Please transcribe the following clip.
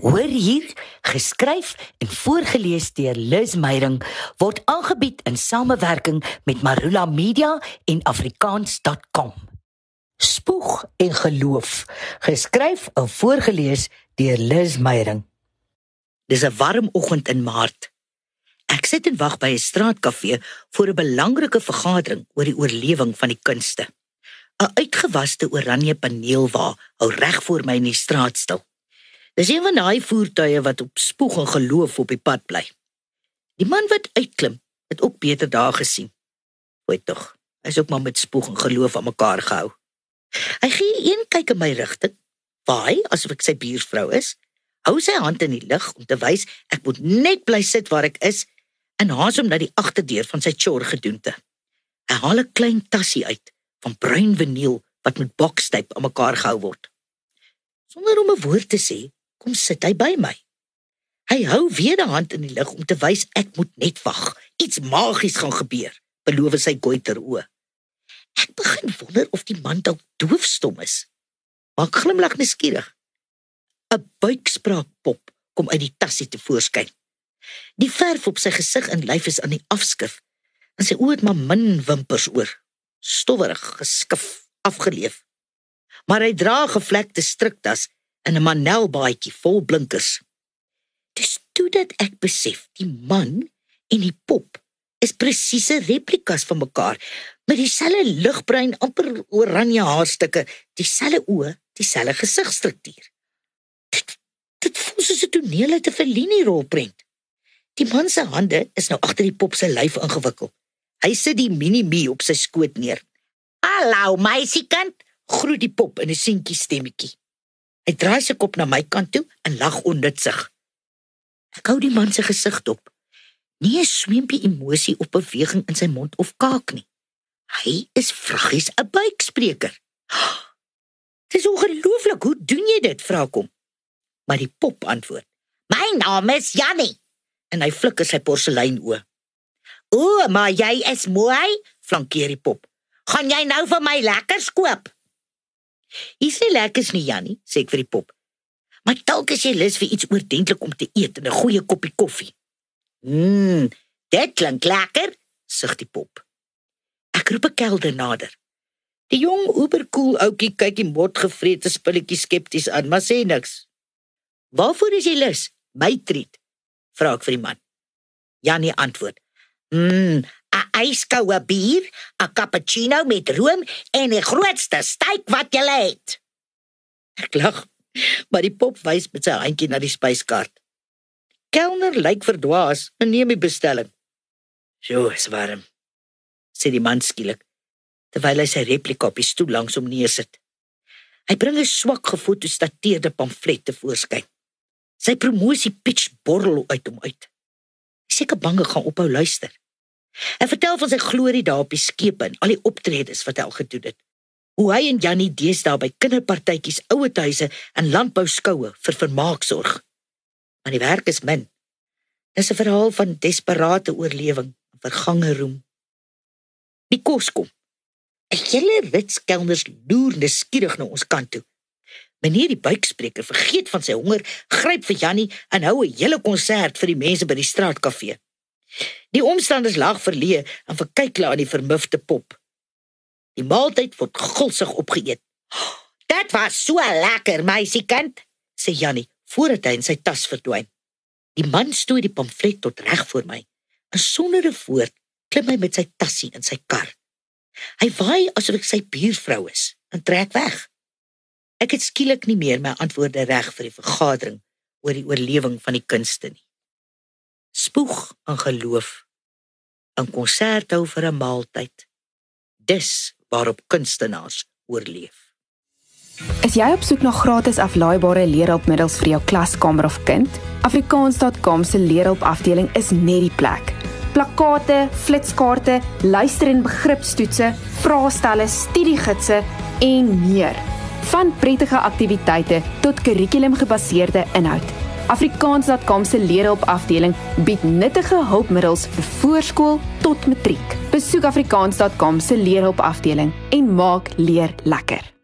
Hoor hier, geskryf en voorgeles deur Liz Meyering word aangebied in samewerking met Marula Media en afrikaans.com. Spoeg en geloof, geskryf en voorgeles deur Liz Meyering. Dis 'n warm oggend in Maart. Ek sit en wag by 'n straatkafee vir 'n belangrike vergadering oor die oorlewing van die kunste. 'n Uitgewaste oranje paneelwa hou reg voor my in die straat stil. Dis een van daai voertuie wat op spoeg en geloof op die pad bly. Die man wat uitklim, het ook beter dae gesien. Hoe tog, hy's ook maar met spoeg en geloof aan mekaar gehou. Hy gee een kyk in my rigting, waai asof ek sy buurvrou is, hou sy hand in die lug om te wys ek moet net bly sit waar ek is en haas hom na die agterdeur van sy chore gedoente. Hy haal 'n klein tassie uit van bruin vinyl wat met bokstyp aan mekaar gehou word. Sonder om 'n woord te sê, kom sit hy by my. Hy hou weer die hand in die lug om te wys ek moet net wag. Iets magies gaan gebeur, beloof sy goiter oë. Ek begin wonder of die man dalk doofstom is. Maak glimlag neskierig. 'n Buikspraakpop kom uit die tassie te voorskyn. Die verf op sy gesig en lyf is aan die afskif en sy oë het maar min wimpers oor. Stowwerig, geskif, afgeleef. Maar hy dra gevlekte striktas in 'n manelbaadjie vol blinkers. Dis toe dat ek besef die man en die pop is presiese replikas van mekaar met dieselfde ligbruin amper oranje haarstukke, dieselfde oë, dieselfde gesigstruktuur. Dit, dit voel soos 'n toneel uit 'n Fellini rolprent. Die man se hande is nou agter die pop se lyf ingewikkel. Hy sit die mini-me op sy skoot neer. "Hallo, meisiekind," groet die pop in 'n seentjie stemmetjie. Hy draai sy kop na my kant toe en lag onnutsig. Ek hou die man se gesig dop. Nie 'n sweempie emosie of beweging in sy mond of kaak nie. Hy is vraggies 'n buikspreker. Dit is ongelooflik, hoe doen jy dit, vra kom. Maar die pop antwoord: "My naam is Jannie." En hy flikker sy porselein oë. "O, maar jy is mooi," flankeer die pop. "Gaan jy nou vir my lekkers koop?" Hier's nie lekkers nie, Jannie, sê ek vir die pop. Maar dalk as jy lus vir iets oordentlik om te eet en 'n goeie koppie koffie. Mmm, dit klink lekker, sug die pop. Ek roep 'n kelder nader. Die jong oberkoel ouetjie kyk die motgevrete spulletjie skepties aan, maar sê niks. "Waarvoor is jy lus? My treat," vra ek vir die man. Jannie antwoord: "Mmm, 'n yskoue bier, 'n cappuccino met room en die grootste steak wat jy het. Ek lag, maar die pop wys met sy handjie na die spyskaart. Kelner lyk verdwaas en neem die bestelling. "So, is warm," sê die man skielik, terwyl hy sy replika op die stoel langs hom neersit. Hy bring 'n swak gefotostateerde pamflet te voorskyn. Sy promosie pitch borrel uit hom uit. Seker bange gaan ophou luister. Hy vertel van sy glorie daar op die skepe en al die optredes wat hy al gedoen het. Hoe hy en Jannie deesdae by kinderpartytjies, ouetehuise en landbouskoue vir vermaak sorg. Maar die werk is min. Dis 'n verhaal van desperate oorlewing en vergange roem. Die kos kom. 'n Hele rits kelners loer neskierig na ons kant toe. Meneer die buikspreker vergeet van sy honger, gryp vir Jannie en hou 'n hele konsert vir die mense by die straatkafee. Die omstanders lag verleë en verkyk hulle aan die vermufte pop. Die maaltyd word gulsig opgeëet. "Dit was so lekker, meisiekind," sê Jannie voordat hy in sy tas verdwyn. Die man stoot die pamflet tot reg voor my. En sonder 'n woord klim hy met sy tassie in sy kar. Hy waai asof ek sy buurvrou is en trek weg. Ek het skielik nie meer my antwoorde reg vir die vergadering oor die oorlewing van die kunste nie spoeg in geloof in konsert hou vir 'n maaltyd dis waarop kunstenaars oorleef Is jy op soek na gratis aflaaibare leerhulpmiddels vir jou klaskamer of kind? Afrikaans.com se leerhulp afdeling is net die plek. Plakkate, flitskaarte, luister- en begripstoetse, vraestelle, studiegidse en meer. Van prettige aktiwiteite tot kurrikulumgebaseerde inhoud. Afrikaans.com se leerhulp afdeling bied nuttige hulpmiddels vir voorskool tot matriek. Besoek afrikaans.com se leerhulp afdeling en maak leer lekker.